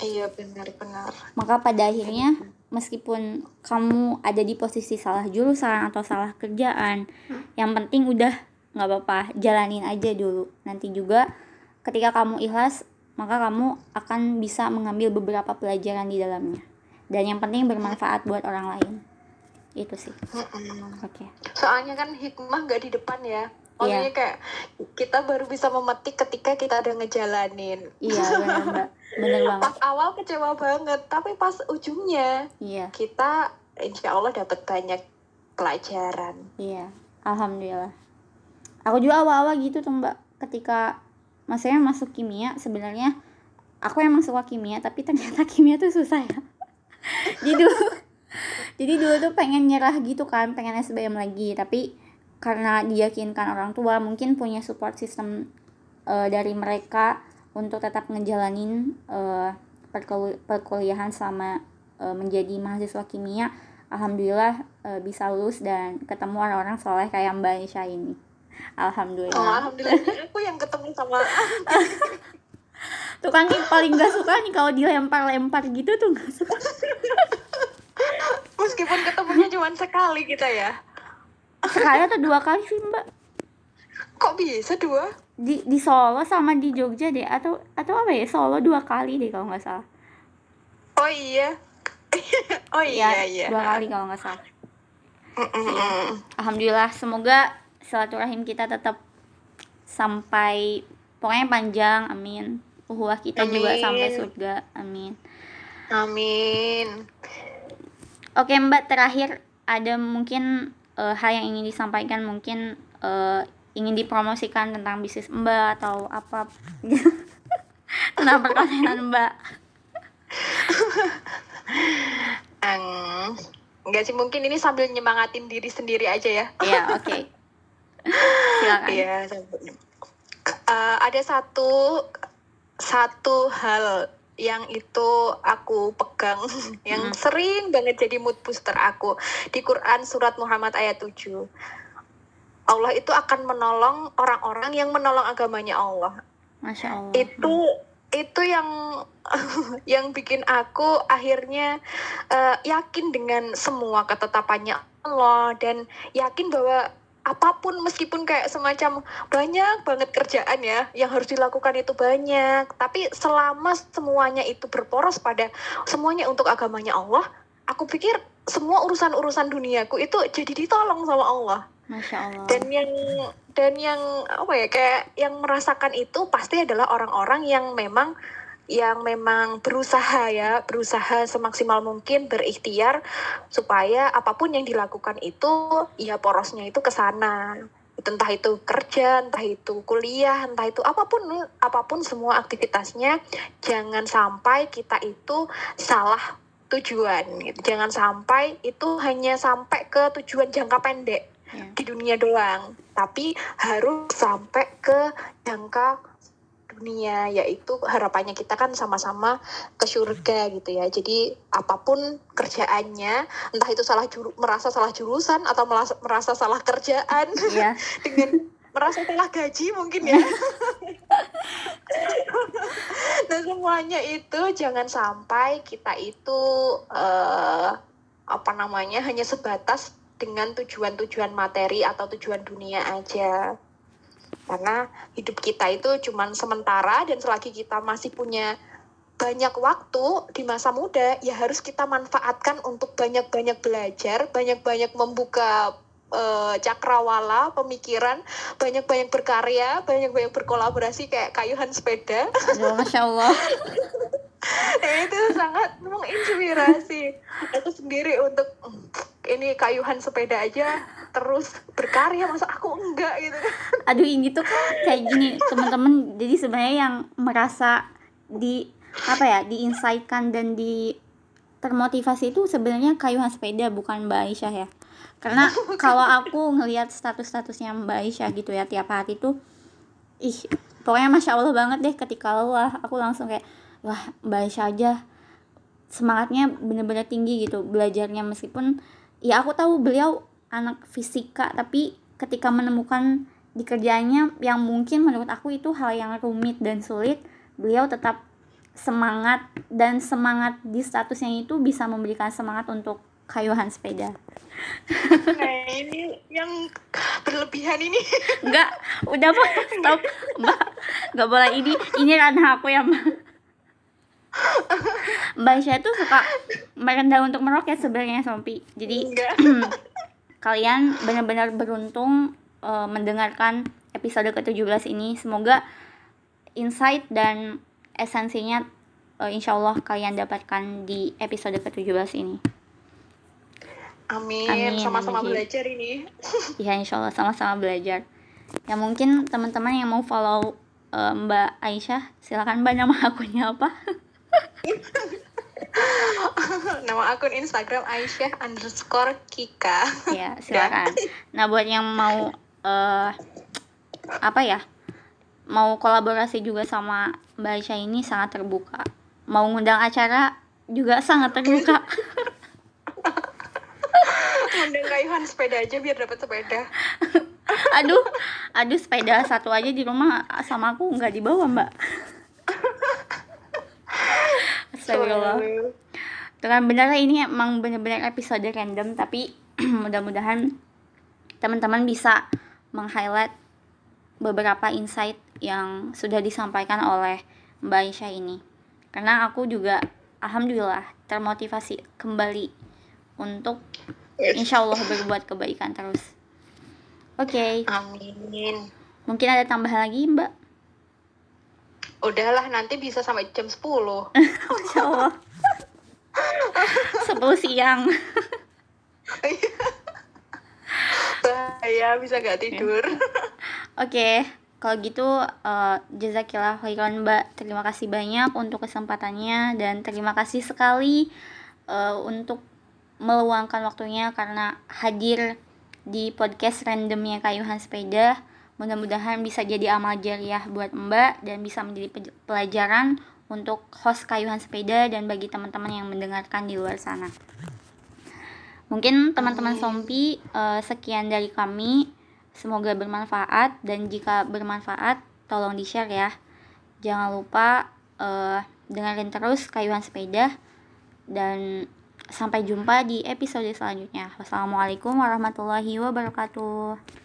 Iya benar-benar. Maka pada akhirnya meskipun kamu ada di posisi salah jurusan atau salah kerjaan, yang penting udah nggak apa-apa, jalanin aja dulu. Nanti juga ketika kamu ikhlas, maka kamu akan bisa mengambil beberapa pelajaran di dalamnya. Dan yang penting bermanfaat buat orang lain. Itu sih. Oke. Soalnya kan hikmah nggak di depan ya. Maksudnya Iya. kayak kita baru bisa memetik ketika kita udah ngejalanin. Iya, benar Mbak. Bener banget. Pas awal kecewa banget, tapi pas ujungnya Iya. kita insya Allah dapat banyak pelajaran. Iya, alhamdulillah. Aku juga awal-awal gitu tuh mbak, ketika maksudnya masuk kimia sebenarnya aku emang suka kimia, tapi ternyata kimia tuh susah ya. jadi dulu, jadi dulu tuh pengen nyerah gitu kan, pengen SBM lagi, tapi karena diyakinkan orang tua, mungkin punya support system eh, dari mereka untuk tetap ngejalanin eh, perkul- perkuliahan selama eh, menjadi mahasiswa kimia alhamdulillah eh, bisa lulus dan ketemu orang-orang soleh kayak Mbak Nisha ini. Oh, Alhamdulillah. alhamdulillah aku yang ketemu sama Tuh kan nih paling gak suka nih kalau dilempar-lempar gitu tuh gak suka. meskipun ketemunya cuma sekali kita ya. Sekali atau dua kali sih Mbak. Kok bisa dua? Di di Solo sama di Jogja deh atau atau apa ya? Solo dua kali deh kalau nggak salah. Oh iya. oh iya iya. Dua kali kalau nggak salah. Mm-mm-mm. Alhamdulillah semoga silaturahim kita tetap sampai pokoknya panjang amin. Uhuah kita juga Amin. sampai surga amin. Amin. Oke Mbak terakhir ada mungkin eh, hal yang ingin disampaikan mungkin eh, ingin dipromosikan tentang bisnis Mbak atau apa tentang perkawinan Mbak. Ang, enggak sih mungkin ini sambil nyemangatin diri sendiri aja ya. Iya oke. Silakan. Iya. Eh, ada satu satu hal yang itu aku pegang yang Hmm. sering banget jadi mood booster aku di Quran surat Muhammad ayat 7. Allah itu akan menolong orang-orang yang menolong agamanya Allah. Masya Allah. itu itu yang yang bikin aku akhirnya eh, yakin dengan semua ketetapannya Allah dan yakin bahwa apa pun meskipun kayak semacam banyak banget kerjaan ya yang harus dilakukan itu banyak tapi selama semuanya itu berporos pada semuanya untuk agamanya Allah aku pikir semua urusan-urusan duniaku itu jadi ditolong sama Allah Masya Allah. dan yang dan yang apa ya kayak yang merasakan itu pasti adalah orang-orang yang memang yang memang berusaha ya, berusaha semaksimal mungkin berikhtiar supaya apa pun yang dilakukan itu ya porosnya itu ke sana. Entah itu kerja, entah itu kuliah, entah itu apa pun apa pun semua aktivitasnya jangan sampai kita itu salah tujuan gitu. Jangan sampai itu hanya sampai ke tujuan jangka pendek Ya. di dunia doang, tapi harus sampai ke jangka dunia yaitu harapannya kita kan sama-sama ke surga gitu ya. Jadi apa pun kerjaannya entah itu salah juru, merasa salah jurusan atau merasa, merasa salah kerjaan Iya. dengan merasa salah gaji mungkin ya. Nah semuanya itu jangan sampai kita itu eh, apa namanya hanya sebatas dengan tujuan-tujuan materi atau tujuan dunia aja karena hidup kita itu cuman sementara dan selagi kita masih punya banyak waktu di masa muda ya harus kita manfaatkan untuk banyak-banyak belajar, banyak-banyak membuka eh, cakrawala pemikiran, banyak-banyak berkarya, banyak-banyak berkolaborasi kayak kayuhan sepeda. Aduh, Masya Allah. Nah, itu sangat menginspirasi aku sendiri untuk "Hmm, ini kayuhan sepeda aja terus berkarya masa aku enggak gitu Aduh ini tuh kan kayak gini teman-teman. Jadi sebenarnya yang merasa di apa ya diinsightkan dan di termotivasi itu sebenarnya kayuhan sepeda bukan Mbak Aisyah ya. Karena kalau aku ngelihat status-statusnya Mbak Aisyah gitu ya tiap hari tuh ih pokoknya masya Allah banget deh ketika lelah aku langsung kayak wah Mbak Aisyah aja semangatnya bener-bener tinggi gitu belajarnya meskipun ya aku tahu beliau anak fisika tapi ketika menemukan di kerjaannya yang mungkin menurut aku itu hal yang rumit dan sulit beliau tetap semangat dan semangat di statusnya itu bisa memberikan semangat untuk kayuhan sepeda. Nah ini yang berlebihan ini. Enggak udah pak stop. Mbak nggak boleh. Ini ini ranah aku ya mbak mbak Aisyah tuh suka merendah untuk meroket sebenarnya Sompi jadi kalian benar-benar beruntung eh, mendengarkan episode ke-17 ini. Semoga insight dan esensinya eh, insya Allah kalian dapatkan di episode ke-17 ini. amin Amin, sama-sama belajar ini Ya insya Allah sama-sama belajar. Ya mungkin teman-teman yang mau follow eh, Mbak Aisyah, silakan Mbak nama akunnya apa? nama akun Instagram Aisyah underscore Kika ya silakan. Nah buat yang mau eh apa ya mau kolaborasi juga sama Mbak Aisyah ini sangat terbuka. Mau ngundang acara juga sangat terbuka. Mending kayuhan sepeda aja biar dapat sepeda aduh, aduh sepeda satu aja di rumah sama aku nggak dibawa Mbak. Astagfirullah. Dengan benar ini emang benar-benar episode random tapi mudah-mudahan teman-teman bisa meng-highlight beberapa insight yang sudah disampaikan oleh Mbak Aisyah ini. Karena aku juga alhamdulillah termotivasi kembali untuk insya Allah berbuat kebaikan terus. Oke, amin mungkin ada tambahan lagi Mbak? Udahlah nanti bisa sampai jam 10 Insya Allah. 10 siang. bahaya bisa gak tidur Oke, kalau gitu eh, jazakillah khairan Mbak. Terima kasih banyak untuk kesempatannya dan terima kasih sekali eh, untuk meluangkan waktunya karena hadir di podcast randomnya Kayuhan Sepeda. Mudah-mudahan bisa jadi amal jariah buat Mbak dan bisa menjadi pe- pelajaran untuk host Kayuhan Sepeda dan bagi teman-teman yang mendengarkan di luar sana. Mungkin teman-teman. Sompi eh, sekian dari kami. Semoga bermanfaat dan jika bermanfaat tolong di-share ya. Jangan lupa eh, dengerin terus Kayuhan Sepeda dan sampai jumpa di episode selanjutnya. Wassalamualaikum warahmatullahi wabarakatuh.